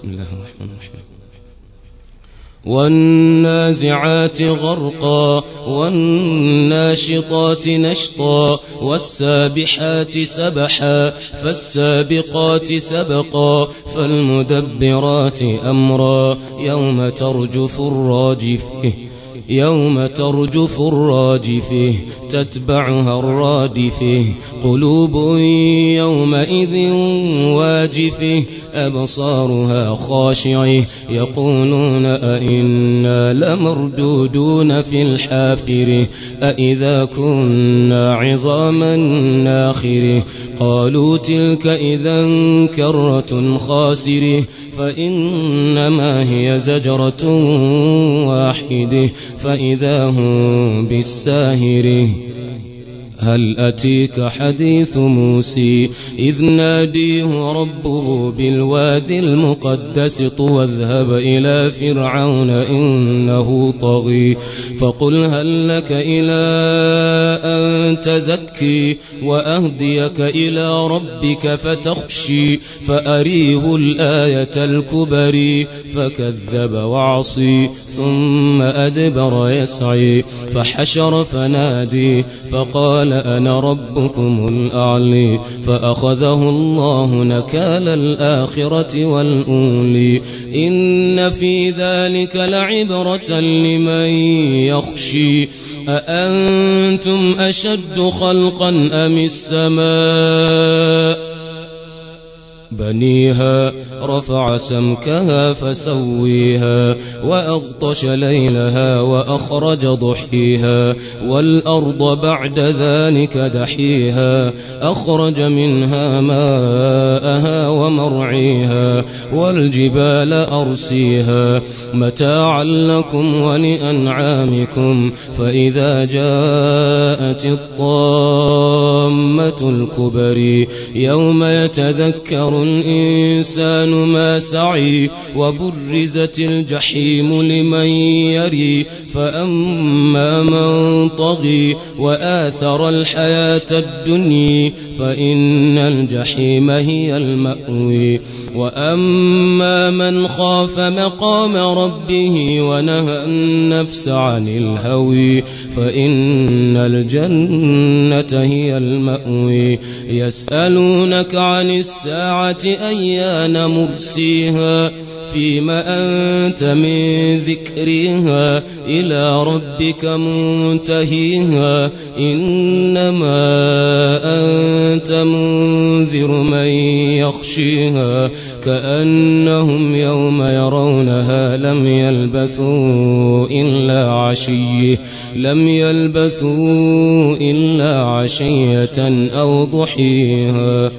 بسم الله الرحمن الرحيم. والنازعات غرقا والناشطات نشطا والسابحات سبحا فالسابقات سبقا فالمدبرات أمرا يوم ترجف الراجفة. يوم ترجف الراجفه تتبعها الرادفه قلوب يومئذ واجفه أبصارها خاشعة. يقولون أئنا لمردودون في الحافره أئذا كنا عظاما ناخره قالوا تلك إذا كرة خاسره فإنما هي زجرة واحدة فإذا هم بالساهره هل أتيك حديث موسى إذ ناديه ربه بالوادي المقدس طوى اذهب إلى فرعون إنه طغي فقل هل لك إلى أن تزكي وأهديك إلى ربك فتخشي فأريه الآية الكبري فكذب وعصي ثم أدبر يسعي فحشر فنادي فقال أنا ربكم الأعلي فأخذه الله نكال الآخرة والأولي. إن في ذلك لعبرة لمن يخشي. أأنتم أشد خلقا أم السماء؟ بنيها رفع سمكها فسويها وأغطش ليلها وأخرج ضحيها والأرض بعد ذلك دحيها أخرج منها ماءها ومرعيها والجبال أرسيها. متاعا لكم ولأنعامكم فإذا جاءت الطامة الكبري يوم يتذكر الإنسان ما سعي وبرزت الجحيم لمن يري فأما من طغي وآثر الحياة الدنيا فإن الجحيم هي المأوي وأما من خاف مقام ربه ونهى النفس عن الهوي فإن الجنة هي المأوي يسألونك عن أيان مرسيها فيما أنت من ذكرها إلى ربك منتهيها إنما أنت منذر من يخشيها كأنهم يوم يرونها لم يلبثوا إلا عشية لم يلبثوا إلا عشية أو ضحيها